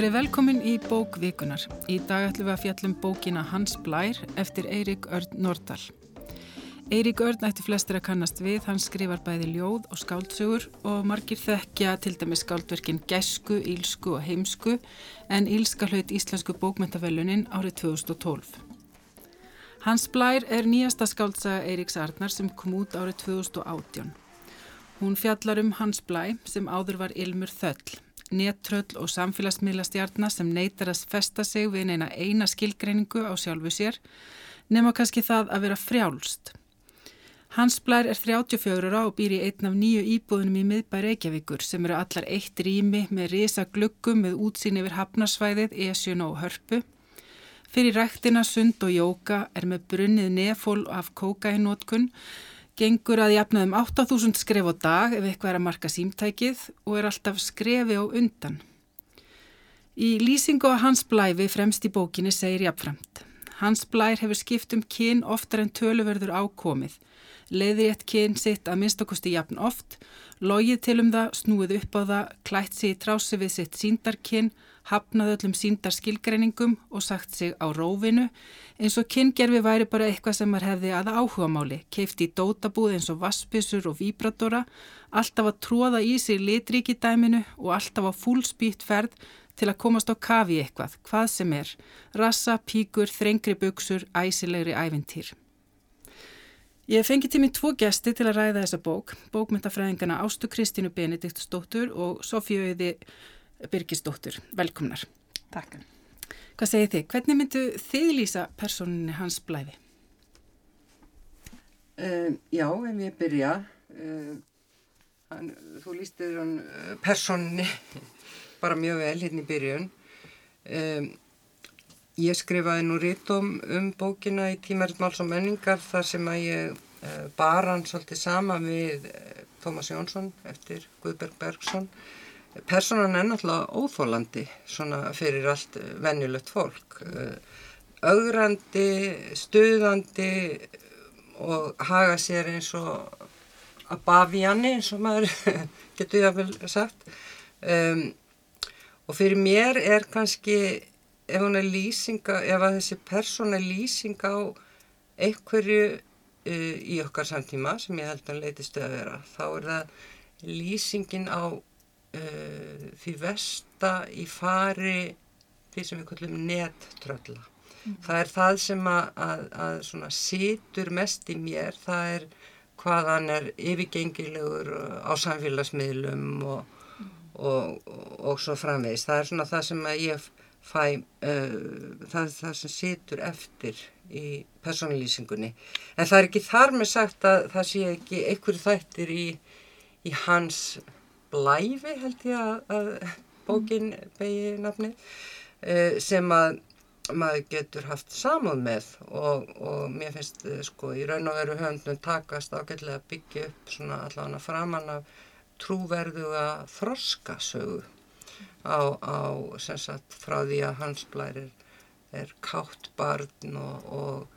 Verið velkomin í bók vikunar. Í dag ætlum við að fjallum bókina Hans Blær eftir Eirik Örn Nordal. Eirik Örn ætti flestir að kannast við, hann skrifar bæði ljóð og skáldsögur og margir þekkja til dæmis skáldverkin Gesku, Ílsku og Heimsku en Ílska hlaut Íslensku bókmentafellunin árið 2012. Hans Blær er nýjasta skáldsaga Eiriks Arnar sem kom út árið 2018. Hún fjallar um Hans Blæ sem áður var Ilmur Þöll nettröll og samfélagsmiðlastjarnar sem neytar að festa sig við neina eina skilgreiningu á sjálfu sér nema kannski það að vera frjálst. Hans Blær er 34 ára og býr í einn af nýju íbúðunum í miðbæri Reykjavíkur sem eru allar eitt rými með risa gluggum með útsýn yfir hafnarsvæðið, esjun og hörpu. Fyrir ræktina, sund og jóka er með brunnið nefól af kókainótkun gengur að jafnaðum 8000 skref á dag ef eitthvað er að marka símtækið og er alltaf skrefi á undan. Í lýsingu á Hans Blæfi fremst í bókinni segir jafnframt. Hans Blær hefur skipt um kyn oftar en töluverður ákomið. Leiðir eitt kyn sitt að minnstakosti jafn oft, logið til um það, snúið upp á það, klætt sig í trási við sitt síndarkyn, hafnað öllum síndar skilgreiningum og sagt sig á rófinu eins og kyngerfi væri bara eitthvað sem maður hefði aða áhuga máli, keifti í dótabúð eins og vaspissur og víbratora, alltaf að tróða í sig litríkidæminu og alltaf á fúlspýtt ferð til að komast á kafi eitthvað, hvað sem er, rassa, píkur, þrengri buksur, æsilegri ævintýr. Ég fengi til mér tvo gesti til að ræða þessa bók, bókmyndafræðingana Ástu Kristínu Benediktsdóttur og Sofíuði Birgisdóttur. Velkomnar. Takk. Hvað segir þið? Hvernig myndu þið lýsa personinni hans blæði? Uh, já, ef ég byrja, uh, hann, þú lýstir hann uh, personinni bara mjög vel hérna í byrjun. Um, ég skrifaði nú rítum um bókina í tímaritt máls og menningar þar sem að ég bar hann svolítið sama við Tómas Jónsson eftir Guðberg Bergson Personan er náttúrulega óþólandi svona fyrir allt venjulegt fólk. Ögrandi, stuðandi og haga sér eins og að bafi janni eins og maður getur ég að vel sagt. Um, og fyrir mér er kannski ef hún er lýsinga, ef að þessi persón er lýsing á einhverju uh, í okkar samtíma sem ég held að hann leitist að vera, þá er það lýsingin á uh, því versta í fari því sem við kallum nettrölla. Mm. Það er það sem að, að, að situr mest í mér, það er hvað hann er yfirgengilegur á samfélagsmiðlum og, mm. og, og, og svo framvegist. Það er svona það sem að ég fæ, uh, það er það sem situr eftir í personlýsingunni. En það er ekki þar með sagt að það sé ekki einhverju þættir í, í hans blæfi held ég að, bókin begi nafni uh, sem að maður getur haft samúð með og, og mér finnst uh, sko í raun og veru höfndun takast ágætlega að byggja upp svona allavega framann af trúverðuga þroskasögu á, á sem sagt frá því að hans blæri er, er kátt barn og, og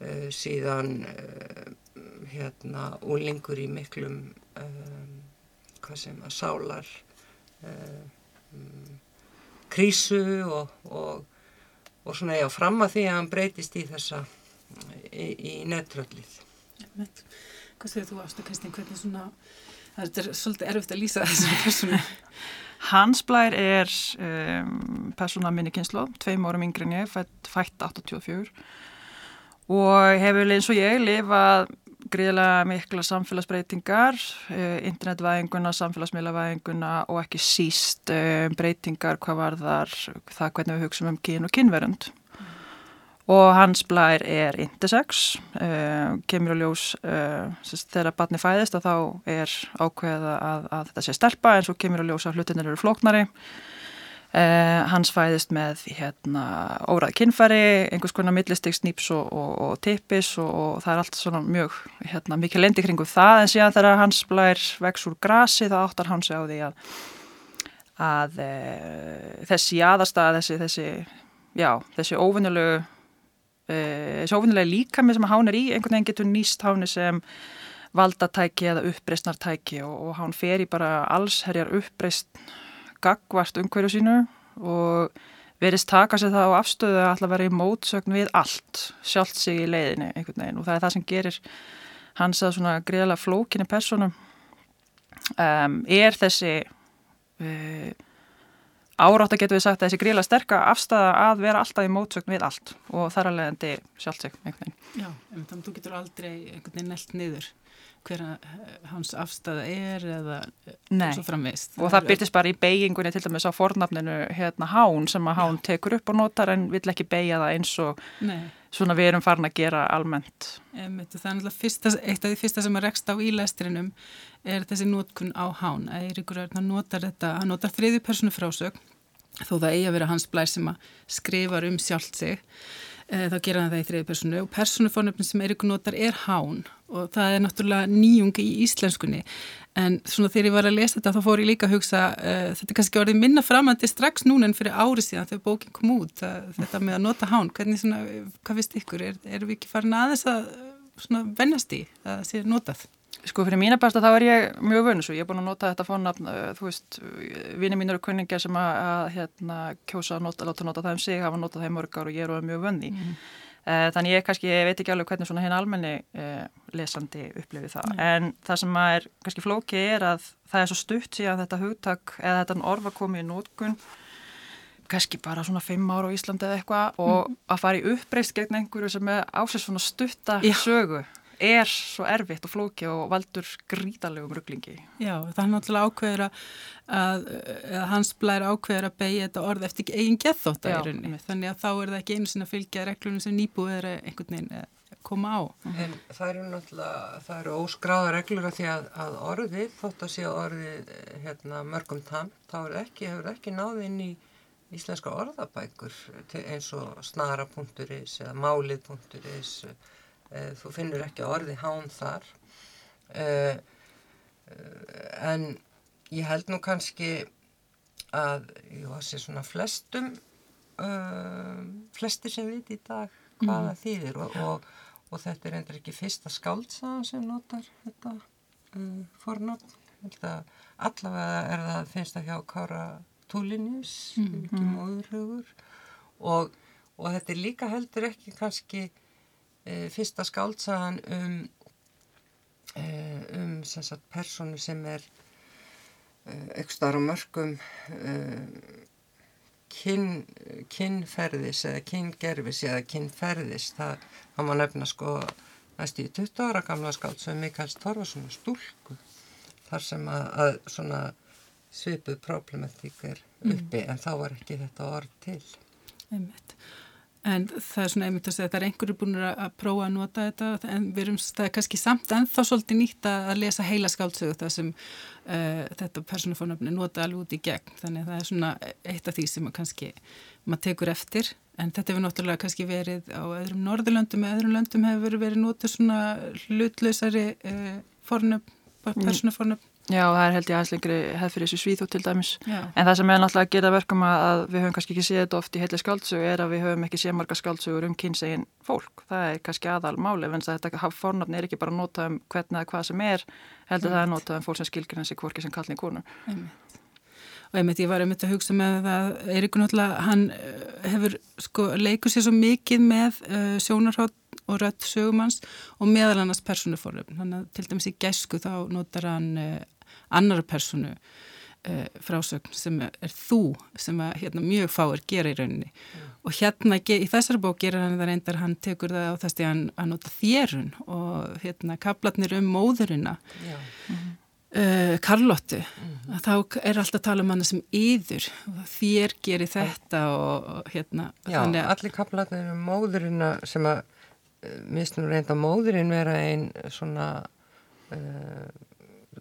uh, síðan hérna úlingur í miklum um, hvað sem að sálar uh, um, krísu og, og, og svona já, fram að því að hann breytist í þessa í, í netröllið Hvað segir þú ástu Kristinn, hvernig svona það er svolítið erfitt að lýsa þessum persónu Hans Blær er um, persóna minni kynslu, tveim árum yngri en ég, fætt 84 og hefur eins og ég lifað gríðilega mikla samfélagsbreytingar, eh, internetvæðinguna, samfélagsmiðlavæðinguna og ekki síst um, breytingar hvað var þar það hvernig við hugsaum um kyn og kynverund. Mm. Og hans blær er intersex, uh, kemur á ljós þegar barni fæðist að þá er ákveða að, að þetta sé stelpa en svo kemur á ljós að hlutinir eru flóknari. Uh, hans fæðist með hérna, órað kynfæri, einhvers konar millistig snýps og, og, og tippis og, og það er allt svona mjög hérna, mikið lendi kringum það. En síðan þegar hans blær vex úr grasi þá áttar hans á því að, að e, þessi aðastað, þessi, þessi, já, þessi óvinnulegu, e, þessi óvinnulegu líkami sem hán er í, einhvern veginn getur nýst háni sem valdatæki eða uppreistnartæki og hán fer í bara allsherjar uppreist gagvart umhverju sínu og verist taka sér það á afstöðu að alltaf vera í mótsögn við allt, sjálft sig í leiðinni einhvern veginn. Og það er það sem gerir hans að svona greiðlega flókinni personum um, er þessi uh, árátt að getur við sagt þessi greiðlega sterka afstæða að vera alltaf í mótsögn við allt? Og þar alveg endi sjálft sig einhvern veginn. Já, en þannig að þú getur aldrei einhvern veginn nelt niður hver hans afstæða er eða svo framvist. Og það byrtist bara í beigingunni til dæmis á fornafninu hérna hán sem að hán tekur upp og notar en vill ekki beigja það eins og Nei. svona við erum farin að gera almennt. Einmitt, það er náttúrulega fyrsta, eitt af því fyrsta sem að rekst á í lestrinum er þessi nótkunn á hán. Eiríkur Örn, hann notar þetta, hann notar þriði personu frásög þó það eigi að vera hans að skrifar um sjálft sig e, þá gera hann það í þriði personu. Og personufórnöfnin sem Eiríkur notar er hán. Og það er náttúrulega nýjungi í íslenskunni. En svona þegar ég var að lesa þetta þá fór ég líka að hugsa uh, þetta er kannski orðið minna framandi strax núna en fyrir ári síðan þegar bókin kom út að, þetta með að nota hán, hvernig svona hvað finnst ykkur, er, erum við ekki farin aðeins að svona vennast í að það sé notað? Sko fyrir mína besta þá er ég mjög vönus og ég er búin að nota þetta fónnafn, þú veist, vinið mínur og kunningar sem að, að hérna, kjósa að nota, láta nota það um sig, hafa notað það í mörg ár og ég er mjög vönni. Mm. Uh, þannig ég kannski ég veit ekki alveg hvernig svona henni almenni uh, lesandi upplifið það. Mm. En það sem er kannski flóki er að það er svo stutt síðan þetta hugtak eða þetta orfa komið í nótkun kannski bara svona fimm ára á Íslandi eða eitthvað og mm. að fara í uppreist gegn einhverju sem er ásins svona stutta Já. sögu er svo erfitt og flóki og valdur grítalegum rugglingi. Já, það er náttúrulega ákveður að, að, að hans blær ákveður að beigja þetta orð eftir eigin gethótt að erunni. Þannig að þá er það ekki einu sinna að fylgja reglunum sem nýbúið er einhvern veginn að koma á. En það eru náttúrulega, það eru óskráða reglur af því að, að orðið, þótt að sé orðið hérna, mörgum tam, þá er ekki, hefur ekki náð inn í íslenska orðabækur eins og snara.is eða málið.is Eh, þú finnur ekki orði hán þar eh, en ég held nú kannski að ég var sér svona flestum flestir sem veit í dag hvaða mm. þýðir og, og, og þetta er endur ekki fyrsta skáltsaðan sem notar þetta uh, fornátt allavega er það finnst það hjá Kára Túlinis mm. móðurhugur og, og þetta er líka heldur ekki kannski fyrsta skáltsagan um, e, um sagt, personu sem er aukstar á mörgum kyn, kynferðis eða kyngerfis eða kynferðis það, það má nefna sko næst í 20 ára gamla skált sem Mikaels Torfarsson stúlku þar sem að, að svona svipuð problematík er mm. uppi mm. en þá var ekki þetta orð til Einmitt. En það er svona einmitt að segja að það er einhverju búin að prófa að nota þetta en við erum, það er kannski samt ennþá svolítið nýtt að lesa heila skáldsögu það sem uh, þetta personufónöfni nota alveg út í gegn. Þannig að það er svona eitt af því sem kannski maður tekur eftir en þetta hefur náttúrulega kannski verið á öðrum norðurlöndum eða öðrum löndum hefur verið notið svona hlutlausari uh, fórnöfn, personufórnöfn. Já, það er held ég aðeins lengri hefð fyrir þessu svíþótt til dæmis. Já. En það sem er náttúrulega að gera verkum að við höfum kannski ekki séð þetta oft í heitli skáldsögu er að við höfum ekki séð marga skáldsögur um kynsegin fólk. Það er kannski aðal máli, en þetta fórnafni er ekki bara að nota um hvernig eða hvað sem er, heldur það að nota um fólk sem skilgir hansi hvorki sem kallni konu. Einmitt. Og einmitt ég var einmitt að hugsa með það, Eiríkur náttúrulega, hann eh, hefur sko leikur sér svo mikið með uh, eh, sjónarhátt og rött sögumans og meðal annars personuforlöfn. Þannig að til dæmis í gæsku þá notar hann uh, annar personu uh, frásögn sem er þú sem að, hérna, mjög fáir gera í rauninni mm. og hérna í þessari bók gerir hann það reyndar, hann tekur það á þess að hann að nota þérun og hérna kaplatnir um móðurina mm -hmm. uh, Karlottu mm -hmm. þá er alltaf að tala um hana sem yður þér gerir þetta og, og hérna Já, allir kaplatnir um móðurina sem að eh, misnum reynda móðurinn vera einn svona uh,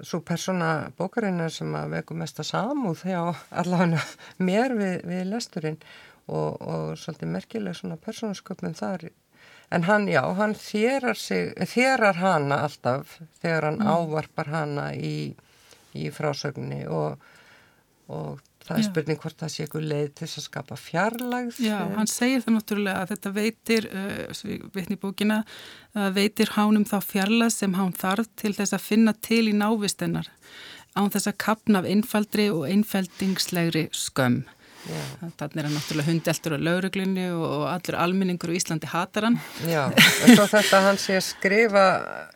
svo persóna bókarinnar sem að veiku mesta samúð hjá allavega mér við, við lesturinn og, og svolítið merkileg svona persónasköpum þar en hann já, hann þérar sig þérar hana alltaf þegar hann mm. ávarpar hana í, í frásögninni og, og Það er spurning hvort það sé eitthvað leið til að skapa fjarlagð. Já, hann segir það náttúrulega að þetta veitir, uh, veitni búkina, að veitir hánum þá fjarlagð sem hán þarf til þess að finna til í návistennar án þess að kapna af einfaldri og einfældingslegri skömm. Þannig er hann náttúrulega hundeltur á lauruglunni og allur alminningur í Íslandi hatar hann. Já, en svo þetta hann sé að skrifa,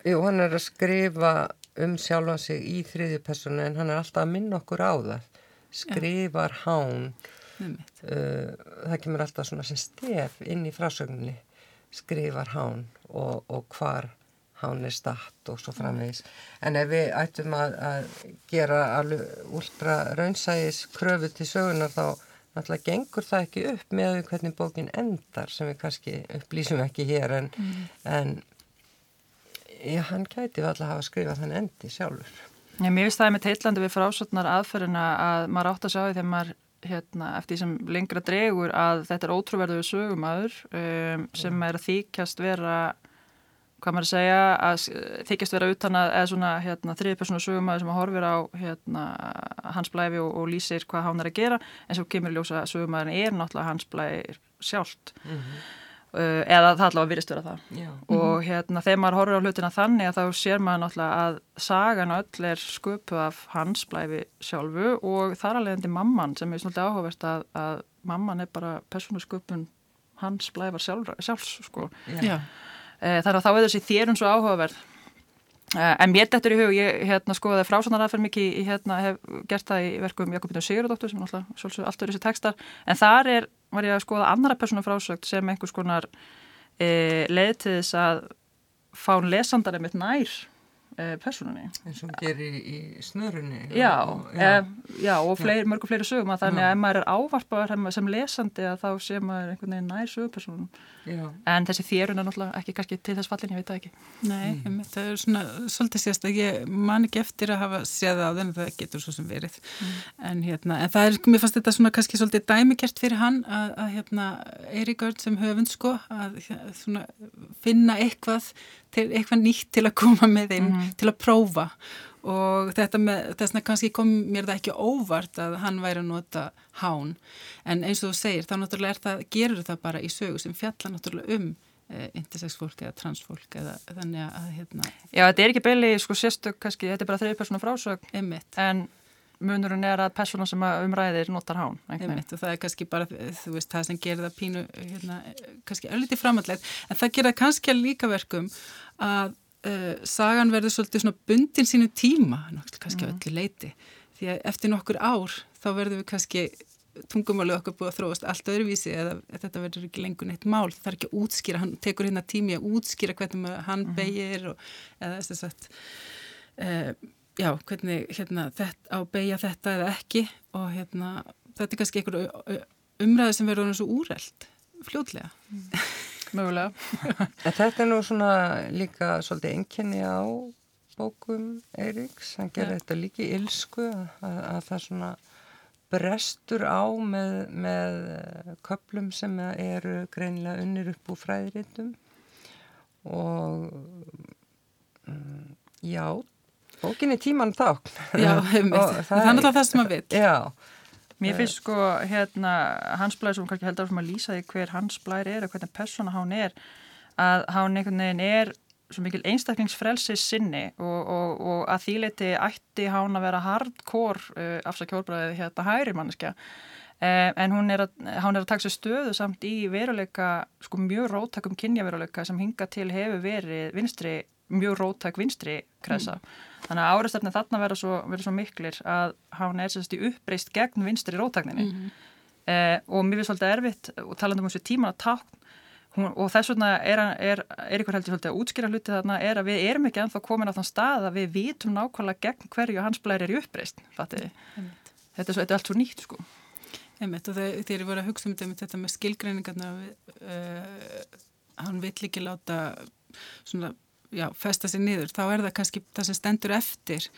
jú hann er að skrifa um sjálfa sig í þriðju personu en hann er alltaf að minna okkur á það. Skrifar hán, uh, það kemur alltaf svona sem stef inn í frásögninni, skrifar hán og, og hvar hán er statt og svo framvegis. En ef við ættum að, að gera alveg últra raunsægis kröfu til sögunar þá náttúrulega gengur það ekki upp með hvernig bókin endar sem við kannski upplýsum ekki hér en, mm. en já, hann gæti alltaf að hafa skrifað þann endi sjálfur. Já, mér finnst það með teitlandi við frásotnar aðferðina að maður átt að sjá því þegar maður hérna, eftir því sem lengra dregur að þetta er ótrúverðu sögumæður um, sem er þýkjast vera hvað maður segja, að þykjast vera utan að, eða svona hérna, þriðpersonu sögumæður sem að horfir á hérna, hans blæfi og, og lýsir hvað hann er að gera en svo kemur ljósa að sögumæðurinn er náttúrulega hans blæfir sjálft mm -hmm. Uh, eða það allavega virðist vera það Já. og hérna þegar maður horfir á hlutina þannig að þá sér maður náttúrulega að sagan öll er sköpu af hans blæfi sjálfu og þar alveg endur mamman sem er svolítið áhugavert að, að mamman er bara personu sköpun hans blæfar sjálf, sjálfs sko. Já Eh, þannig að þá er þessi þérun svo áhugaverð eh, en mér dettur í hug, ég hérna, skoði frásanarafær mikið, ég hérna, hef gert það í verkum Jakobinu Sigurðardóttur sem er alltaf alltaf þessi tekstar, en þar er var ég að skoða annara persónu frásögt sem einhvers konar e, leið til þess að fá lesandarinn mitt nær uh, personunni. eins og gerir í, í snörunni já, og, já. E, já, og fleiri, mörgu fleiri sögum að þannig að ef maður er ávarpaður sem lesandi að þá sé maður einhvern veginn nær sögupersonum en þessi þérun er náttúrulega ekki kannski til þess fallin, ég veit það ekki Nei, mm. það er svona svolítið sérst að ég man ekki eftir að hafa séð á þenn það getur svo sem verið mm. en hérna, en það er, mér fannst þetta svona kannski svolítið dæmikert fyrir hann að, að hérna, Eirík Örn sem höfund sko að svona finna eitthvað til, eitthvað nýtt til að koma með inn mm. til að prófa og þetta með, þess vegna kannski kom mér það ekki óvart að hann væri að nota hán, en eins og þú segir þá náttúrulega það, gerur það bara í sögu sem fjalla náttúrulega um e, intersex fólk eða transfólk eða þannig að hérna Já, þetta er ekki beili, sko sérstök kannski, þetta er bara þrejur persónu frásög Einmitt. en munurinn er að persónu sem umræðir notar hán Einmitt, það er kannski bara, veist, það sem gerir það pínu, hérna, kannski ölliti framhandlegt en það gerir kannski líka verkum að uh, sagan verður svolítið bundin sínu tíma, kannski mm. öllu leiti því að eftir nokkur ár þá verður við kannski tungumáli okkur búið að þróast allt öðruvísi eða þetta verður ekki lengur neitt mál það er ekki að útskýra, hann tekur hérna tími að útskýra hvernig hann mm. begir og, eða þess að uh, já, hvernig hérna, þetta, á begja þetta eða ekki og hérna, þetta er kannski einhver umræði sem verður svo úreld fljóðlega mm. mögulega. þetta er nú svona líka svolítið enginni á bókum Eiríks, hann gerir ja. þetta líka í ilsku að, að það svona brestur á með, með köplum sem eru greinlega unnir upp úr fræðiritum og um, já, bókin er tíman þá. Já, það, það er náttúrulega það sem maður vil. Já, Mér finnst sko hérna Hans Blær sem kannski heldur að lýsa því hver Hans Blær er og hvernig persóna hán er að hán einhvern veginn er svo mikil einstaklingsfrelsis sinni og, og, og að þýleiti ætti hán að vera hardcore uh, afsakjórbraðið hérna hægri manneska uh, en hún er að, að taka sér stöðu samt í veruleika sko mjög róttakum kynjaveruleika sem hinga til hefur verið vinstri mjög rótæk vinstri kresa. Mm. Þannig að árastefni þarna verður svo, svo miklir að hann er sérst í uppreist gegn vinstri rótækninni mm -hmm. eh, og mér finnst svolítið erfitt og talandum um þessu tíman að tákn og þess vegna er, er, er ykkur heldur að útskýra hluti þarna er að við erum ekki ennþá komin á þann stað að við vitum nákvæmlega gegn hverju hans blæri er í uppreist. Þetta er, svo, er allt svo nýtt sko. Einmitt, og þeir eru voru að hugsa um þetta með skilgreiningarna uh, hann vill ekki láta svona já, festa sér niður, þá er það kannski það sem stendur eftir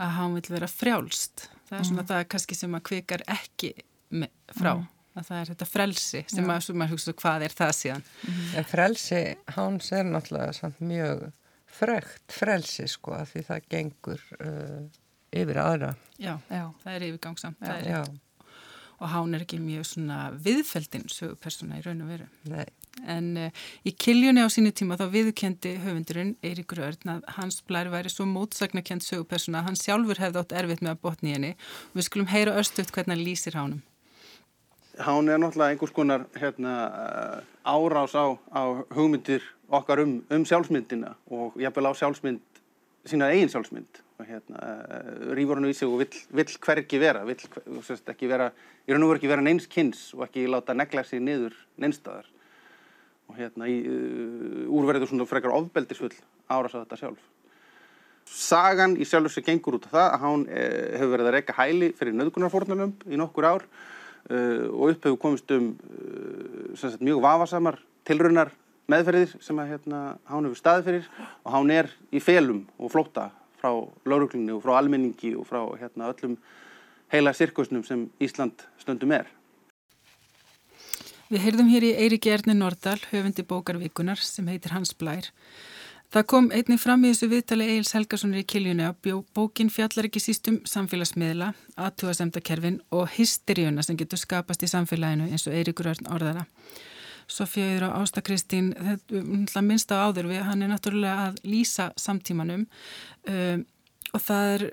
að hann vil vera frjálst. Það er svona mm. það kannski sem að kvikar ekki með, frá. Mm. Að það er þetta frelsi sem já. að, sem að hugsa hvað er það síðan. Mm. En frelsi, hans er náttúrulega mjög frögt frelsi sko að því það gengur uh, yfir aðra. Já, já, það er yfirgangsamt. Já, já. Og hán er ekki mjög svona viðfeldinn sögupersona í raun og veru. Nei en uh, í kiljunni á sínu tíma þá viðkendi höfundurinn Eiríkur Örn að hans blær væri svo mótsagnakent sögupersona að hann sjálfur hefði átt erfitt með að botni henni. Og við skulum heyra östuðt hvernig hann lýsir hánum. Hán er náttúrulega einhvers konar hérna, árás á, á hugmyndir okkar um, um sjálfsmyndina og jafnvel á sjálfsmynd, sína eigin sjálfsmynd. Og hérna, rýfur hann í sig og vill, vill hverki vera, vill sérst, ekki vera, í raun og veru ekki vera neins kynns og ekki láta negla sig niður neinstadar og hérna í, uh, úrverður svona frekar ofbeldisfull árás á þetta sjálf. Sagan í sjálfur sem gengur út af það að hann eh, hefur verið að reyka hæli fyrir nöðgunarfornalömb í nokkur ár uh, og upp hefur komist um uh, sagt, mjög vafasamar tilrunnar meðferðir sem að hérna, hann hefur staðið fyrir og hann er í felum og flóta frá lauruglunni og frá almenningi og frá hérna, öllum heila sirkusnum sem Ísland stundum er. Við heyrðum hér í Eiríki Erni Nordal, höfundi bókarvíkunar sem heitir Hans Blær. Það kom einnig fram í þessu viðtali Egil's Helgarssonir í Kiljunni að bókin fjallar ekki sístum samfélagsmiðla, aðtúasemdakerfin og hysteríuna sem getur skapast í samfélaginu eins og Eiríkur Örn orðara. Sofíður og Ásta Kristín, þetta minnst á áður við, hann er náttúrulega að lýsa samtímanum um, og það er,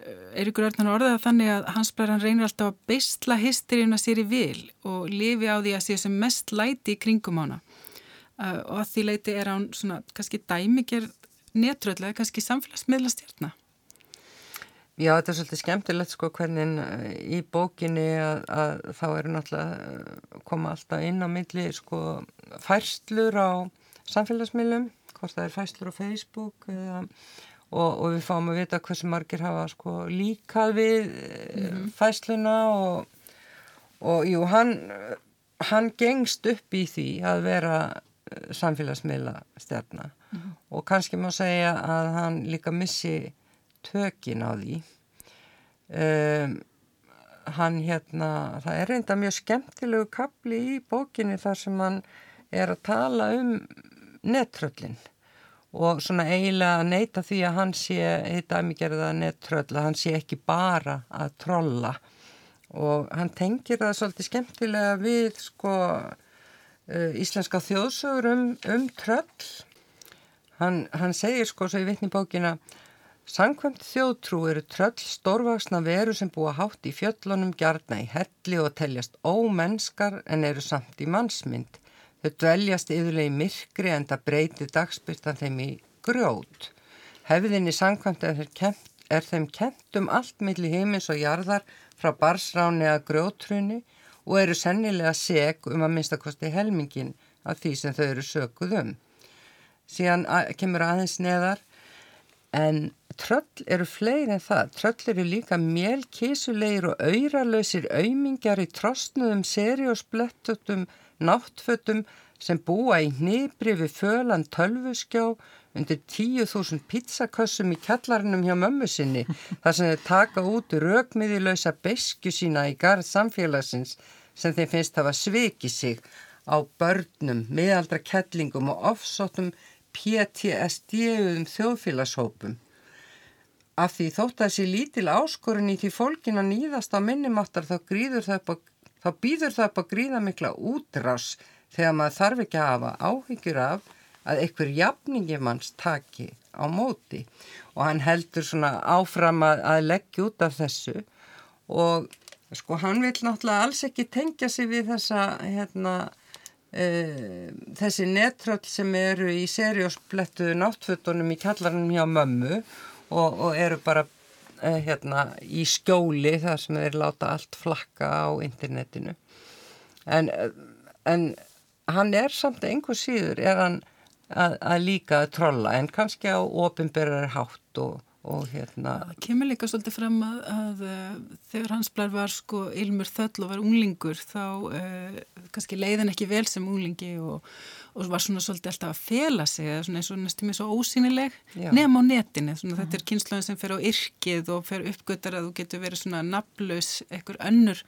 Eiríkur Örn orðaða þannig að hans blæðan reynir alltaf að beistla hysteríuna sér í vil og lifi á því að sé sem mest læti í kringum ána uh, og að því leiti er hann svona kannski dæmigerð netröðlega kannski samfélagsmiðla stjárna. Já, þetta er svolítið skemmtilegt sko hvernig eh, í bókinni að, að þá eru náttúrulega koma alltaf inn á milli sko færslur á samfélagsmiðlum, hvort það er færslur á Facebook eða, og, og við fáum að vita hversu margir hafa sko líkað við mm -hmm. færsluna og, og jú, hann, hann gengst upp í því að vera samfélagsmiðla stjárna mm -hmm. og kannski má segja að hann líka missi tökin á því um, hann hérna það er reynda mjög skemmtilegu kapli í bókinni þar sem hann er að tala um nettröllin og svona eiginlega að neyta því að hann sé heita aðmígerða nettröll að hann sé ekki bara að trolla og hann tengir það svolítið skemmtilega við sko uh, íslenska þjóðsögur um, um tröll Hann, hann segir sko svo í vittni bókina Sankvæmt þjóðtrú eru tröll stórvaksna veru sem búa hátt í fjöllunum gjarna í helli og teljast ómennskar en eru samt í mannsmynd. Þau dveljast yfirlega í myrkri en það breytir dagspyrtan þeim í grjót. Hefðinni sankvæmt er, er þeim kent um allt millir heimins og jarðar frá barsráni að grjótrunni og eru sennilega seg um að minnstakosti helmingin af því sem þau eru sökuð um síðan kemur aðeins neðar en tröll eru fleiri en það tröll eru líka mjölkísulegir og auðralösir auðmingjar í trostnuðum seri og splettutum náttfötum sem búa í hnibri við fölan tölvuskjá undir 10.000 pizzakössum í kjallarnum hjá mömmu sinni þar sem þeir taka út rögmiðilösa besku sína í garð samfélagsins sem þeim finnst hafa svikið sig á börnum, miðaldra kettlingum og ofsóttum PTSD-um þjóðfélagshópum. Af því þótt að þessi lítil áskorun í því fólkin að nýðast á minnumáttar þá, þá býður það upp að gríða mikla útrás þegar maður þarf ekki að hafa áhyggjur af að einhver jafningi manns taki á móti. Og hann heldur svona áfram að, að leggja út af þessu. Og sko hann vil náttúrulega alls ekki tengja sig við þessa hérna Uh, þessi nettröll sem eru í seriósplettu náttfötunum í kallarnum hjá mömmu og, og eru bara hérna í skjóli þar sem þeir láta allt flakka á internetinu. En, en hann er samt einhver síður er hann að, að líka að trolla en kannski á ofinberðar hátt og og hérna... Það kemur líka svolítið fram að, að eh, þegar hans blær var sko Ilmur Þöll og var unglingur þá uh, kannski leiðin ekki vel sem unglingi og, og var svona svolítið alltaf að fela sig eða svona eins og næstum ég svo ósýnileg nefn á netinu, svona, þetta er kynnslóðin sem fer á yrkið og fer uppgötar að þú getur verið svona naflaus ekkur önnur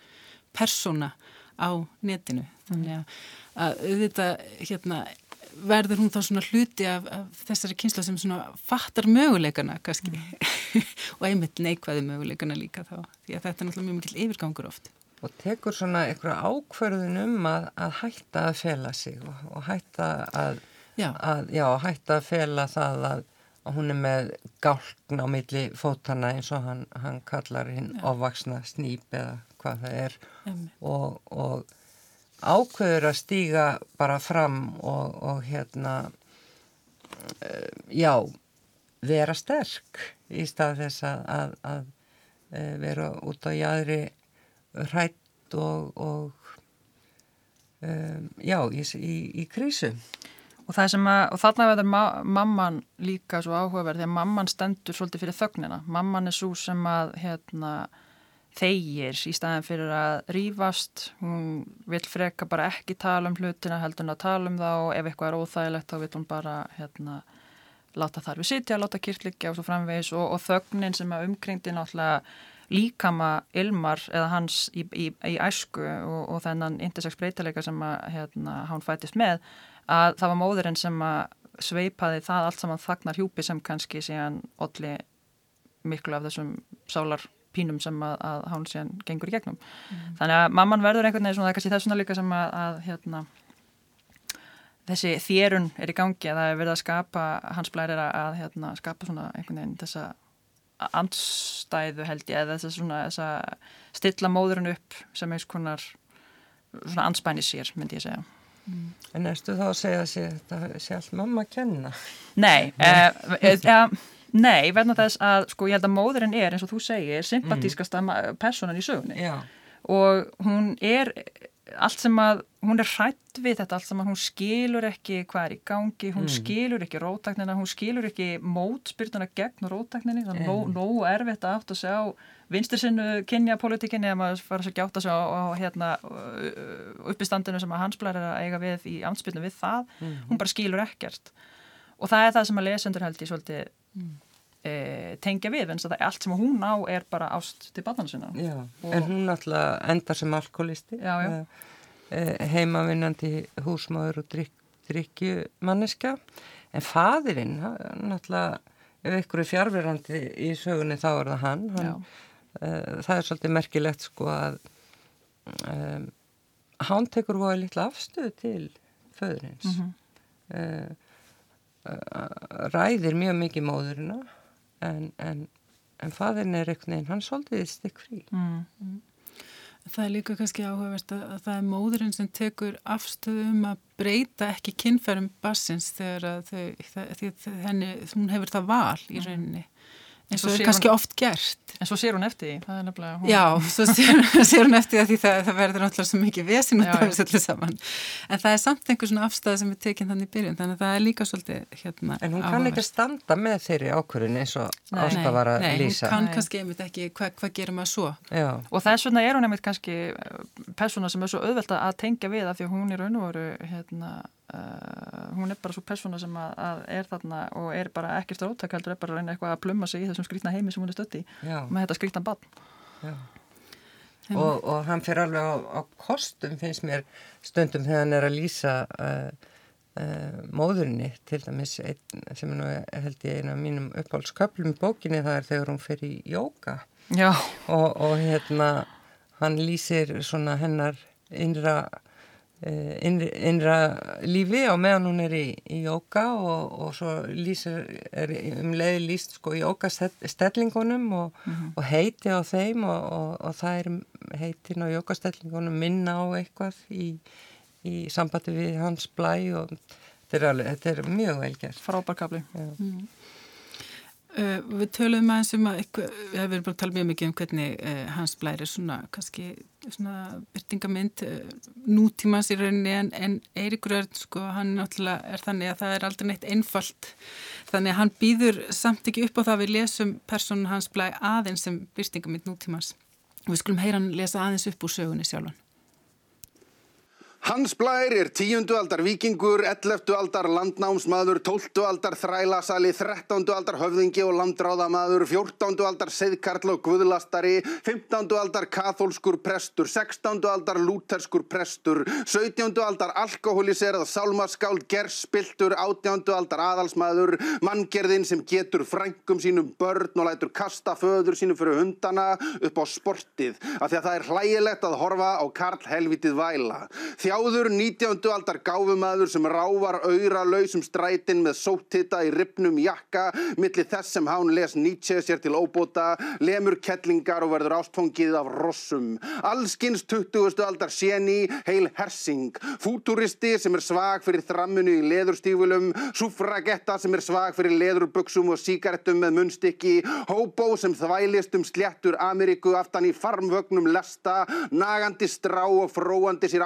persóna á netinu. Þannig að, að þetta hérna verður hún þá svona hluti af, af þessari kynsla sem svona fattar möguleikana kannski. Mm. og einmitt neikvæði möguleikana líka þá því að þetta er náttúrulega mjög mikil yfirgangur oft. Og tekur svona eitthvað ákverðun um að, að hætta að fela sig og, og hætta að, já. Að, já, hætta að fela það að hún er með gálkn á milli fótana eins og hann, hann kallar hinn ofvaksna snýp eða hvað það er. Og, og ákveður að stíga bara fram og, og hérna uh, já vera sterk í stað þess að, að, að uh, vera út á jæðri hrætt og, og um, já í, í, í krísu Og, og þarna verður ma mamman líka svo áhugaverð því að mamman stendur svolítið fyrir þögnina. Mamman er svo sem að hérna, þeigir í staðin fyrir að rýfast. Hún vil freka bara ekki tala um hlutina, heldur hún að tala um það og ef eitthvað er óþægilegt þá vil hún bara hérna, láta þar við sitja, láta kyrkliggja og svo framvegis og, og þögnin sem að umkringdi náttúrulega líkama Ilmar eða hans í, í, í æsku og, og þennan intersex breytileika sem að hérna, hann fætist með að það var móðurinn sem að sveipaði það allt saman þagnar hjúpi sem kannski síðan olli miklu af þessum sálar pínum sem að, að hán síðan gengur í gegnum. Mm. Þannig að mamman verður einhvern veginn svona, það er kannski þessuna líka sem að, að hérna, þessi þérun er í gangi að það er verið að skapa, hans blæri er að hérna, skapa svona einhvern veginn þessa andstæðu held ég eða þess að svona þess að stilla móðurinn upp sem eins konar svona anspæni sér myndi ég segja. Mm. En erstu þá að segja að þetta sé allt mamma að kenna? Nei, uh, uh, nei, verðan þess að sko ég held að móðurinn er eins og þú segir sympatískasta mm. personan í sögunni Já. og hún er allt sem að, hún er hrætt við þetta allt sem að hún skilur ekki hvað er í gangi, hún mm. skilur ekki rótaknina, hún skilur ekki mótspyrtuna gegn rótakninni, þannig að nógu erfitt að átt að segja á vinstir sinnu kynja politikinni að maður fara að gjáta sig á, á hérna, uppistandinu sem að hansblæri að eiga við í amtspilnu við það, mm. hún bara skilur ekkert og það er það sem að lesendur held í svolítið mm. E, tengja við, en allt sem hún á er bara ást til barnana sinna. En hún alltaf endar sem alkoholisti e, heimavinnandi húsmáður og drikk, drikkjumanniska en fadirinn, náttúrulega ef ykkur er fjárverandi í sögunni þá er það hann, hann uh, það er svolítið merkilegt sko að um, hann tekur voða litla afstöðu til föðurins. Mm -hmm. uh, uh, ræðir mjög mikið móðurina en, en, en fadrin er einhvern veginn, hann svolítið stikk frí mm. -hmm. Það er líka kannski áhugavert að, að það er móðurinn sem tekur afstöðum að breyta ekki kynferðum bassins þegar þau, það, henni, hún hefur það val í rauninni eins og það er kannski hún, oft gert. En svo sér hún eftir því. Það er nefnilega hún... já, svo sér, sér hún eftir því það, það verður náttúrulega svo mikið vesin út af þessu öllu saman. En það er samt einhver svona afstæð sem er tekinn þannig í byrjun þannig að það er líka svolítið hérna, en hún kann ekki standa með þeirri ákvörðin eins og var að nei, lýsa nei, hún kann kannski einmitt ekki hvað hva gerir maður svo. Já. og þess vegna er hún einmitt kannski eh, persóna sem er svo auðvelt að tengja við af því að hún er raun og veru hérna Uh, hún er bara svo persóna sem að, að er þarna og er bara ekkert ráttæk heldur er bara að reyna eitthvað að plumma sig í þessum skrítna heimi sem hún er stötti með þetta skrítna bann og, og hann fyrir alveg á, á kostum finnst mér stundum þegar hann er að lýsa uh, uh, móðurinni til dæmis ein, sem nú held ég eina af mínum uppáhaldsköplum í bókinni það er þegar hún fyrir í jóka og, og hérna hann lýsir svona hennar innra innra lífi á meðan hún er í, í jóka og, og svo lýsir, er um leiði líst sko í jókastellingunum og, mm -hmm. og heiti á þeim og, og það er heitin á jókastellingunum minna á eitthvað í, í sambandi við hans blæ og þetta er, alveg, þetta er mjög velgerð. Frábarkabli. Mm -hmm. Uh, við töluðum aðeins um að eitthvað, við hefum bara talað mjög mikið um hvernig uh, hans blæri svona kannski svona byrtingamind uh, nútímans í rauninni en, en Eiríkur Örn sko hann náttúrulega er þannig að það er aldrei neitt einfalt. Þannig að hann býður samt ekki upp á það við lesum personun hans blæ aðeins sem byrtingamind nútímans. Og við skulum heyra hann lesa aðeins upp úr sögunni sjálfan Hans Blær er tíundu aldar vikingur, elleftu aldar landnámsmaður, tóltu aldar þrælasali, þrettándu aldar höfðingi og landráðamaður, fjórtándu aldar seðkarl og guðlastari, fymtándu aldar kathólskur prestur, sextándu aldar lúterskur prestur, sögtjándu aldar alkoholiserað sálmaskáld, gerspiltur, átjándu aldar aðalsmaður, manngerðin sem getur frængum sínum börn og lætur kasta föður sínum fyrir hundana upp á sportið, af því að það er hlægilegt að horfa á Karl Helvitið Væla. Þjáður 19. aldar gáfumadur sem rávar auðra lausum strætin með sóttita í ripnum jakka millir þess sem hán les Nietzsche sér til óbóta, lemur kettlingar og verður ástfóngið af rossum. Allskins 20. aldar séni, heil hersing, fúturisti sem er svag fyrir þrammunu í leðurstífulum, sufragetta sem er svag fyrir leðurböksum og síkaretum með munnstykki, hóbó sem þvælist um sléttur Ameríku aftan í farmvögnum lesta, nagandi strá og fróandi sér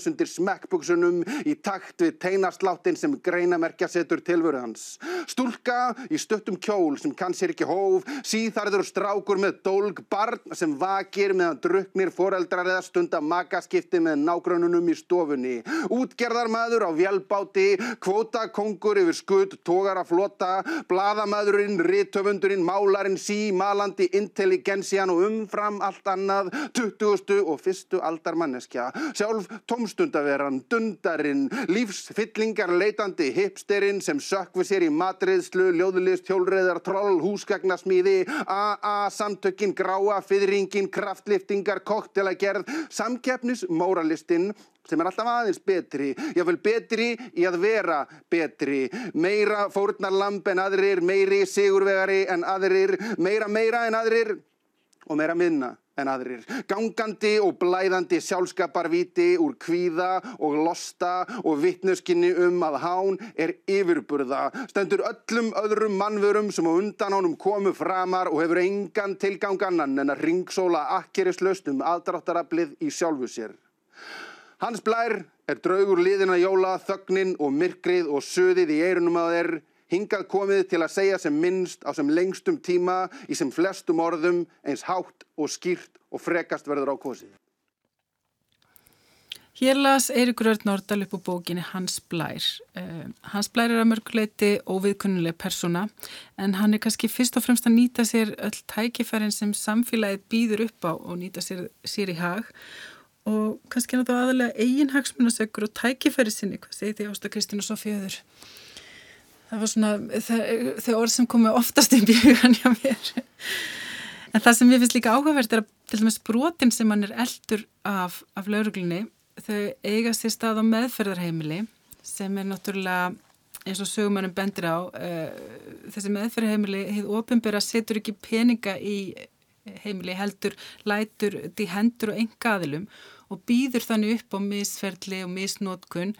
áhyggjulegs undir smekkbuksunum í takt við teinasláttinn sem greinamerkja setur tilvöru hans. Stúlka í stuttum kjól sem kann sér ekki hóf, síðarður strákur með dólg barn sem vakir meðan druknir foreldrar eða stunda makaskipti með nágrununum í stofunni. Útgerðarmaður á vjálbáti, kvótakongur yfir skutt, tógar að flota, bladamæðurinn, rittöfundurinn, málarinn, sí, malandi, intelligensjan og umfram allt annað, 20. og 1. aldar manneskja. Sjálf tómstundaveran, dundarinn, lífsfyllingar leitandi hipsterinn sem sökvi sér í matriðslu, ljóðlist, hjólreðar, troll, húsgagnasmíði, AA, samtökin, gráa, fyrringin, kraftliftingar, koktelagerð, samkeppnismóralistinn sem er alltaf aðeins betri, jáfnvel betri í að vera betri, meira fórnarlamb en aðrir, meiri sigurvegari en aðrir, meira meira en aðrir og meira minna en aðrir. Gangandi og blæðandi sjálfskaparvíti úr kvíða og losta og vittnuskinni um að hán er yfirburða. Stendur öllum öðrum mannvörum sem á undan honum komu framar og hefur engan tilgangannan en að ringsóla akkerislaust um aðdráttaraflið í sjálfu sér. Hans blær er draugur liðina jóla, þögnin og myrkrið og söðið í eirunum að þeir hingað komið til að segja sem minnst á sem lengstum tíma í sem flestum orðum eins hátt og skýrt og frekast verður á kosið. Hér las Eiríkur Örd Nordal upp á bókinni Hans Blær. Uh, Hans Blær er að mörguleiti óviðkunnuleg persóna en hann er kannski fyrst og fremst að nýta sér öll tækifærin sem samfélagið býður upp á og nýta sér, sér í hag og kannski þá aðalega eigin hagsmunasökkur og tækifæri sinni, hvað segir því Ásta Kristín og Sofíður? Það var svona þau orð sem komu oftast í bjögan hjá mér. En það sem ég finnst líka áhugavert er að til dæmis brotin sem hann er eldur af, af lauruglunni þau eiga sér stað á meðferðarheimili sem er náttúrulega eins og sögumannum bendir á uh, þessi meðferðarheimili hefur ofinbæra setur ekki peninga í heimili heldur, lætur því hendur og enga aðilum og býður þannig upp á misferðli og misnótkun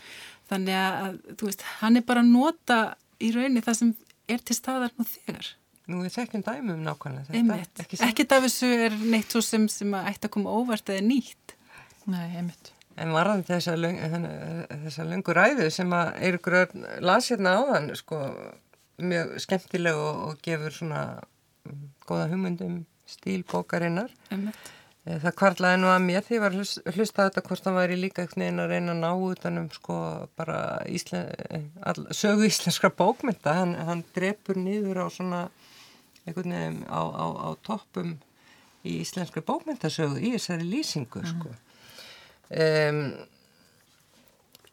þannig að, þú veist, hann er bara að nota í rauninni það sem er til staðar nú þegar. Nú við þekkjum dæmum nákvæmlega þetta Ekki, ekki af þessu er neitt svo sem, sem að ætti að koma óvart eða nýtt. Nei, einmitt. En varðan þessa, löng, þessa löngu ræðu sem að Eirikur las hérna áðan sko, mjög skemmtileg og, og gefur svona góða hugmyndum stílbókarinnar. Það kvarlaði nú að mér því var hlust, hlusta þetta hvort það væri líka einhvern veginn að reyna að ná utanum sko bara íslen, all, sögu íslenskra bókmynda. Hann, hann drepur niður á svona einhvern veginn á, á, á toppum í íslenskra bókmyndasögu í þessari lýsingu sko. Um,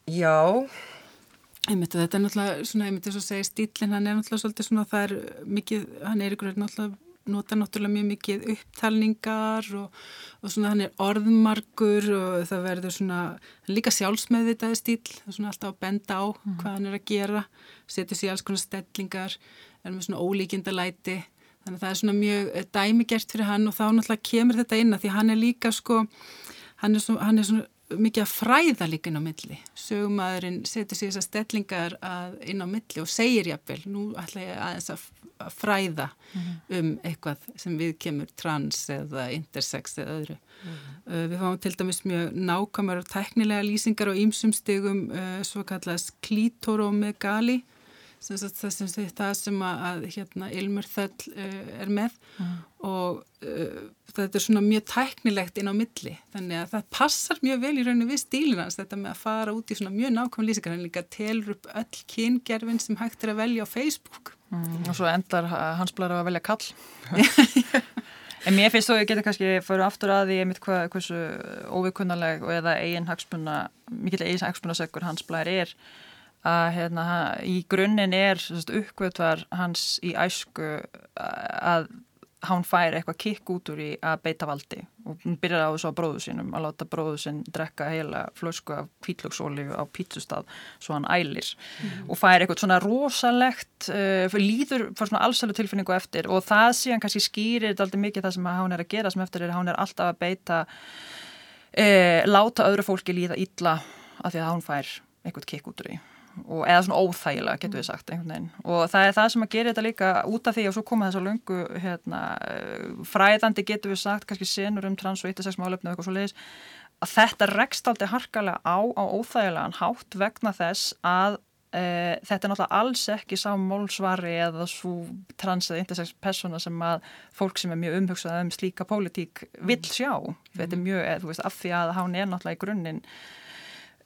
já einmitt þetta er náttúrulega svona einmitt þess að segja stílinn hann er náttúrulega svolítið svona það er mikið, hann er ykkur náttúrulega nota náttúrulega mjög mikið upptalningar og, og svona hann er orðmarkur og það verður svona líka sjálfsmeðvitaði stíl það er svona alltaf að benda á mm. hvað hann er að gera setja sér alls konar stellingar er með svona ólíkinda læti þannig að það er svona mjög dæmigert fyrir hann og þá náttúrulega kemur þetta inn að því hann er líka sko hann er, svo, hann er svona mikið að fræða líka inn á milli sögumæðurinn setur sér þessar stellingar inn á milli og segir jafnvel nú ætla ég aðeins að fræða mm -hmm. um eitthvað sem við kemur trans eða intersex eða öðru mm -hmm. við fáum til dæmis mjög nákvæmar og teknilega lýsingar á ýmsum stegum uh, svo kallast klítoromegali sem það sem, það sem að, að hérna, Ilmur Þöll uh, er með mm. og uh, þetta er svona mjög tæknilegt inn á milli þannig að það passar mjög vel í rauninu við stílinans þetta með að fara út í svona mjög nákvæm lýsingar en líka telur upp öll kyngerfin sem hægt er að velja á Facebook mm. og svo endar hans blæra að velja kall En mér finnst þú að ég geta kannski fyrir aftur að því einmitt hvað, hversu óvikunnaleg og eða eigin hagspunna, mikill eigin hagspunnasegur hans blæri er að hérna, í grunninn er uppgötvar hans í æsku að hann fær eitthvað kikk út úr í að beita valdi og hún byrjar á þessu á bróðu sínum að láta bróðu sinn drekka heila flösku af kvítlöksóli á pítsustad svo hann ælir mm. og fær eitthvað svona rosalegt uh, líður fyrir svona allsælu tilfinningu eftir og það síðan kannski skýrir aldrei mikið það sem hann er að gera sem eftir er hann er alltaf að beita uh, láta öðru fólki líða illa af því að hann fær eitthvað kikk út úr í og, eða svona óþægilega getur við mm. sagt einhvern veginn og það er það sem að gera þetta líka út af því og svo koma þess að lungu hérna, fræðandi getur við sagt kannski senur um trans og intersex málefni og eitthvað svo leiðis að þetta rekst aldrei harkalega á á óþægilegan hátt vegna þess að e, þetta er náttúrulega alls ekki sá mólsvari eða svo trans eða intersex persóna sem að fólk sem er mjög umhugsað um slíka pólitík vil sjá mm. þetta er mjög, eða, þú veist, af því að hann er náttúrulega í grunninn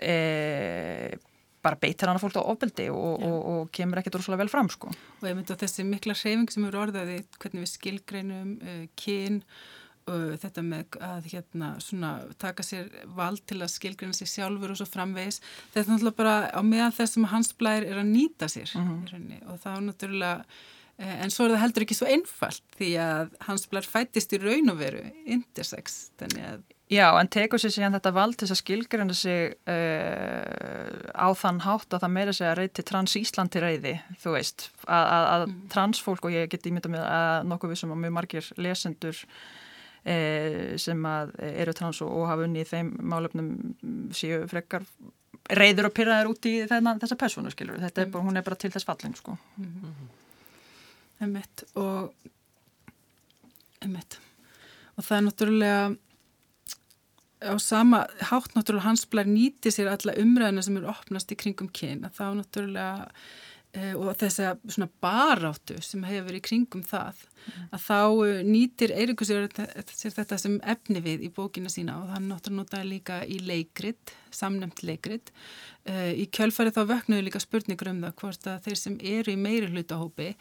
eða bara beitir hana fólk á ofbeldi og, og, og kemur ekkert rosalega vel fram sko. Og ég myndi að þessi mikla hreyfing sem eru orðaði, hvernig við skilgreinum uh, kyn uh, þetta með að hérna svona taka sér vald til að skilgreina sér sjálfur og svo framvegis, þetta er náttúrulega bara á meðan þessum hans blær er að nýta sér mm -hmm. og þá náttúrulega uh, en svo er það heldur ekki svo einfalt því að hans blær fættist í raun og veru intersex, þannig að Já, en tekur sér síðan þetta vald til að skilgjörna sig uh, á þann hátt að það meira segja reyti trans Íslandi reyði, þú veist, að, að, að mm. transfólk og ég get ímynda með að nokkuð við sem að mjög margir lesendur uh, sem að eru trans og, og hafa unni í þeim málefnum séu frekar reyður og pyrraður út í þennan, þessa persónu, skilur. Þetta er bara, hún er bara til þess fallin, sko. Mm -hmm. Emitt og emitt og það er náttúrulega á sama hátt náttúrulega hans blær nýti sér alla umræðina sem eru opnast í kringum kyn að þá náttúrulega e, og þess að svona baráttu sem hefur í kringum það mm. að þá uh, nýtir Eirikur sér, sér þetta sem efni við í bókina sína og það náttúrulega notaði líka í leikrit, samnemt leikrit e, í kjölfarið þá vöknuðu líka spurningur um það hvort að þeir sem eru í meiri hlutahópi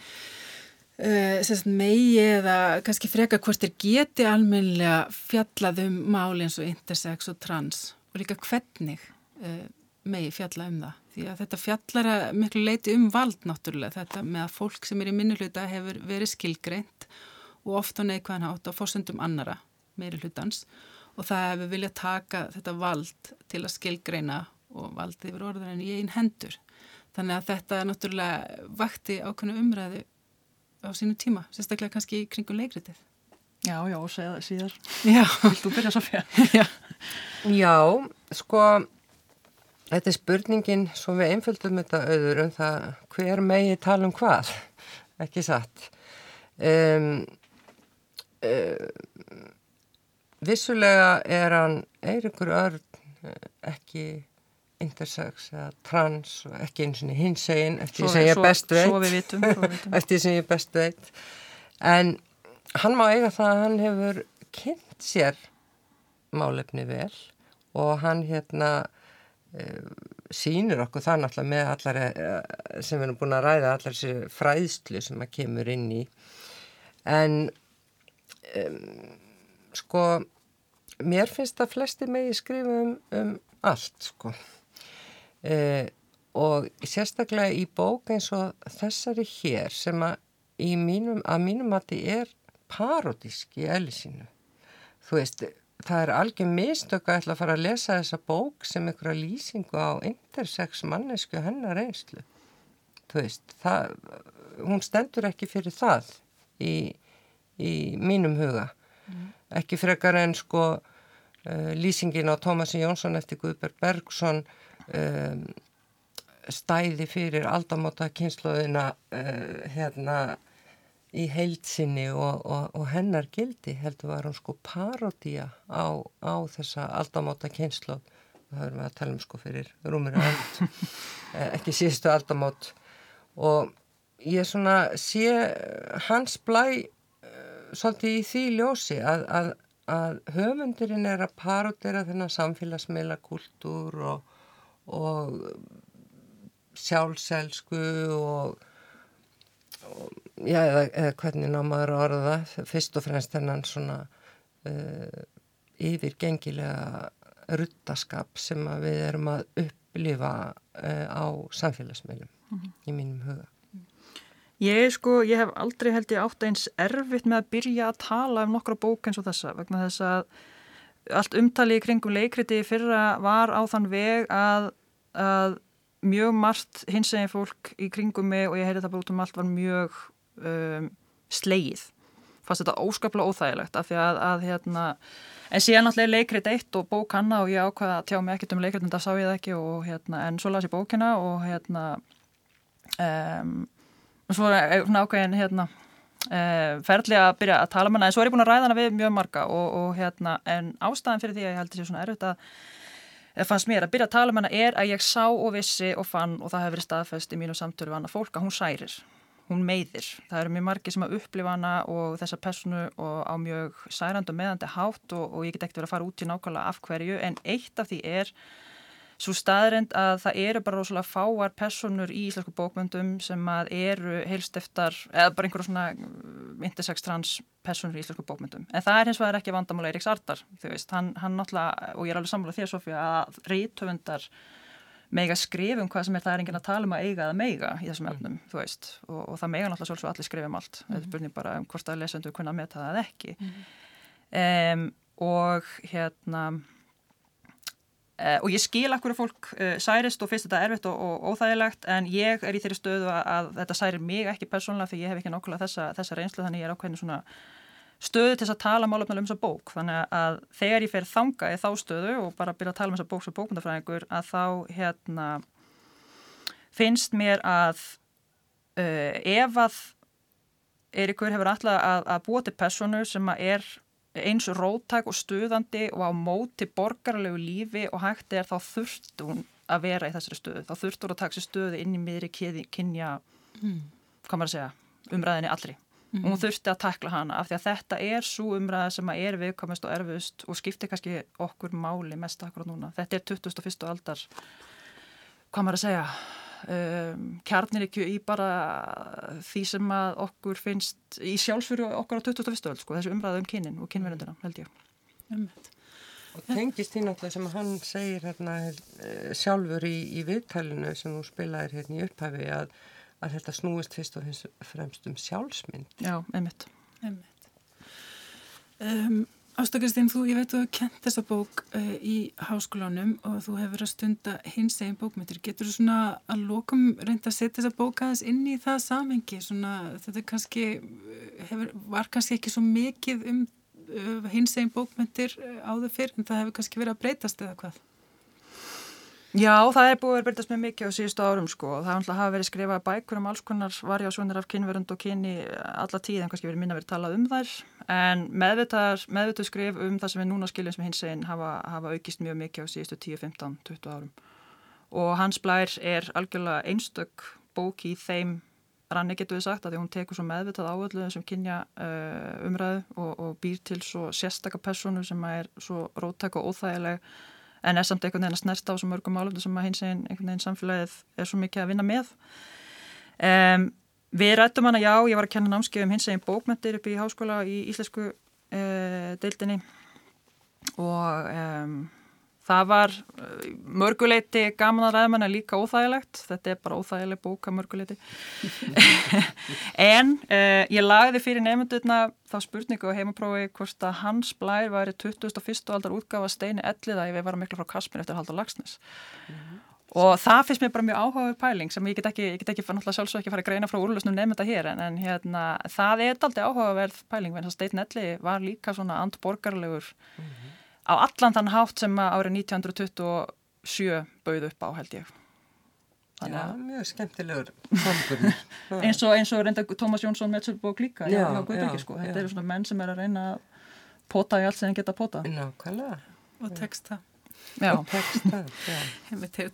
uh, megi eða kannski freka hvort þeir geti almenlega fjallað um máli eins og intersex og trans og líka hvernig uh, megi fjalla um það. Því að þetta fjallar að miklu leiti um vald náttúrulega þetta með að fólk sem er í minnuluta hefur verið skilgreint og ofta neikvæðan hátt á fórsöndum annara meiri hlutans og það hefur viljað taka þetta vald til að skilgreina og valdið yfir orðurinn í einn hendur. Þannig að þetta náttúrulega vakti ákveðnu umræðu á sínu tíma, sérstaklega kannski í kringum leikritið. Já, já, segja það síðar. Já. Þú byrja Sofía? Já. Já, sko, þetta er spurningin svo við einföldum þetta auður um það hver megi tala um hvað, ekki satt. Um, um, vissulega er hann Eirikur Örn ekki intersex eða trans og ekki eins og hins eginn eftir því sem ég best veit. svo við vitum, svo vitum. eftir því sem ég best veit. En hann má eiga það að hann hefur kynnt sér málefni vel og hann hérna uh, sínur okkur það náttúrulega með allar uh, sem við erum búin að ræða allar þessi fræðslu sem að kemur inn í. En um, sko mér finnst að flesti megi skrifa um, um allt sko eh, og sérstaklega í bók eins og þessari hér sem að, mínum, að mínum að þið er parodísk í ellisínu. Þú veist, það er algjör mistök að ætla að fara að lesa þessa bók sem einhverja lýsingu á intersex mannesku hennar einslu. Þú veist, það, hún stendur ekki fyrir það í, í mínum huga. Mm. Ekki frekar en sko uh, lýsingin á Tómasi Jónsson eftir Guðberg Bergson um, stæði fyrir aldamóta kynnslóðina uh, hérna í heilsinni og, og, og hennar gildi heldur var hún sko parodía á, á þessa aldamóta kynnslóð það höfum við að tala um sko fyrir rúmur öll eh, ekki síðustu aldamót. Og ég svona sé hans blæ uh, svolítið í því ljósi að, að, að höfundurinn er að parodera þennan samfélagsmeila kultúr og og sjálfselsku og, og já, eða, eða hvernig ná maður að orða það, fyrst og fremst þennan svona uh, yfirgengilega ruttaskap sem við erum að upplifa uh, á samfélagsmeilum mm -hmm. í mínum huga. Ég sko, ég hef aldrei held ég átt eins erfitt með að byrja að tala um nokkra bók eins og þessa vegna þess að allt umtali í kringum leikriti fyrra var á þann veg að, að mjög margt hins eginn fólk í kringum mig og ég heyrði það bara út um allt var mjög um, slegið. Fast þetta óskaplega óþægilegt af því að, að hérna, en síðan alltaf leikrit eitt og bók hanna og ég ákvaða að tjá mig ekkert um leikrit en það sá ég það ekki og hérna, en svo las ég bókina og hérna um, svo svona ákveðin hérna uh, ferli að byrja að tala um hana en svo er ég búin að ræða hana við mjög marga og, og hérna en ástæðan fyrir því að ég held þessi svona erfitt að fannst mér að byrja að tala um hana er að ég sá og vissi og fann og það hefur verið staðfest í mínu samtölu við annað fólk að hún særir hún meiðir. Það eru mjög margi sem að upplifa hana og þessa personu og á mjög særand og meðandi hátt og, og ég get ekkert verið að fara út í nákvæmlega af hverju en eitt af því er svo staðrind að það eru bara rosalega fáar personur í íslensku bókmyndum sem að eru heilst eftir, eða bara einhverjum svona uh, intersex trans personur í íslensku bókmyndum. En það er hins vegar ekki vandamála Eiríks Artar, þú veist, hann, hann náttúrulega, og ég er alveg samfélag þér Sofía, að rítöfundar mega skrifum hvað sem er það er enginn að tala um að eiga eða meiga í þessum efnum, mm. þú veist, og, og það mega náttúrulega svolítið allir skrifum allt, mm. þetta spurning bara um hvort að lesendur kunna að meta það ekki. Mm. Um, og hérna og ég skil akkur að fólk uh, særist og finnst þetta erfitt og, og óþægilegt en ég er í þeirri stöðu að, að þetta særir mig ekki persónulega fyrir ég hef ekki nokkulega þessa, þessa reynslu þannig ég er ákveðin svona stöðu til þess að tala málefnilega um þessa bók. Þannig að þegar ég fer þanga í þá stöðu og bara byrja að tala um þessa bók sem bókmyndafræðingur að þá hérna finnst mér að uh, ef að Eirikur hefur alltaf að, að búa til personu sem að er eins rótæk og stuðandi og á móti borgarlegu lífi og hægt er þá þurft hún að vera í þessari stöðu. Þá þurft hún að taka sér stöðu inn í miðri kynja, mm. segja, umræðinni allri. Mm. Hún þurfti að takla hana af því að þetta er svo umræða sem er viðkomist og erfust og skiptir kannski okkur máli mest akkurat núna. Þetta er 21. aldar, hvað maður að segja, um, kjarnir ekki í bara því sem að okkur finnst í sjálfsfyrir okkar á 2001. öll sko, þessu umræðu um kynin og kynverðundina held ég. Umhett. Og tengist því náttúrulega sem hann segir hérna, eh, sjálfur í, í viðtælinu sem þú spilaðir hérna í upphafi að, að þetta snúist fyrst og fremst um sjálfsmynd. Já, einmitt. einmitt. Um, Ástakastinn, ég veit að þú kent þessa bók uh, í háskólanum og þú hefur að stunda hins eginn bókmyndir. Getur þú svona að lokum reynda að setja þessa bók aðeins inn í það samengi? Svona, þetta kannski, eh, hefur, var kannski ekki svo mikið um uh, hins eginn bókmyndir áður fyrr en það hefur kannski verið að breytast eða hvað? Já, það er búið að breytast mjög mikið á síðustu árum sko. Það hafa verið skrifað bækur um alls konar varjásvonir af kynverund og kyni alla tíð en kannski verið minna verið talað um þær. En meðvitað skrif um það sem við núna skiljum sem hins einn hafa, hafa aukist mjög mikið á síðustu 10, 15, 20 árum. Og Hans Blær er algjörlega einstök bók í þeim ranni getur við sagt að því hún tekur svo meðvitað áöllu sem kynja uh, umræðu og, og býr til svo sérstakka personu sem er svo rótæk og óþægileg en er samt einhvern veginn að snerta á svo mörgum álöfðu sem að hins einn veginn samfélagið er svo mikið að vinna með. Um, Við rættum hana, já, ég var að kenna námskeiðum hins einn bókmyndir upp í háskóla í íslensku uh, deildinni. Og um, það var uh, mörguleiti gaman að ræða manna líka óþægilegt þetta er bara óþægileg bóka mörguleiti en uh, ég lagði fyrir nefndurna þá spurningu á heimaprófi hvort að hans blær væri 21. aldar útgafa steini elliða við varum miklu frá Kasmir eftir Haldur Lagsnes mm -hmm. og það finnst mér bara mjög áhugaður pæling sem ég get ekki, ég get ekki náttúrulega sjálfsög ekki fara að greina frá úrlösnum nefnda hér en, en hérna, það er aldrei áhugaverð pæling en steini elli var líka svona andborgarlegur mm -hmm á allan þann hátt sem árið 1927 bauð upp á held ég. Þannig Já, mjög skemmtilegur eins og, eins og reynda Tómas Jónsson Metzelbók líka já, já, já, sko. þetta já. eru svona menn sem er að reyna að pota í allt sem þeim geta pota Nákvæmlega. Og texta. Og texta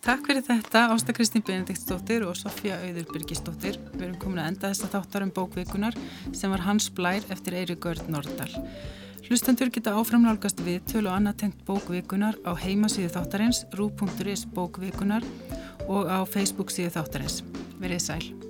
Takk fyrir þetta Ásta Kristín Benediktsdóttir og Sofja Auður Byrkisdóttir við erum komin að enda þessa þáttar um bókvikunar sem var Hans Blær eftir Eiríkörð Nordal Hlustendur geta áframnálgast við tölu og annað tengt bókvikunar á heimasíðu þáttarins rú.is bókvikunar og á Facebook síðu þáttarins. Verið sæl.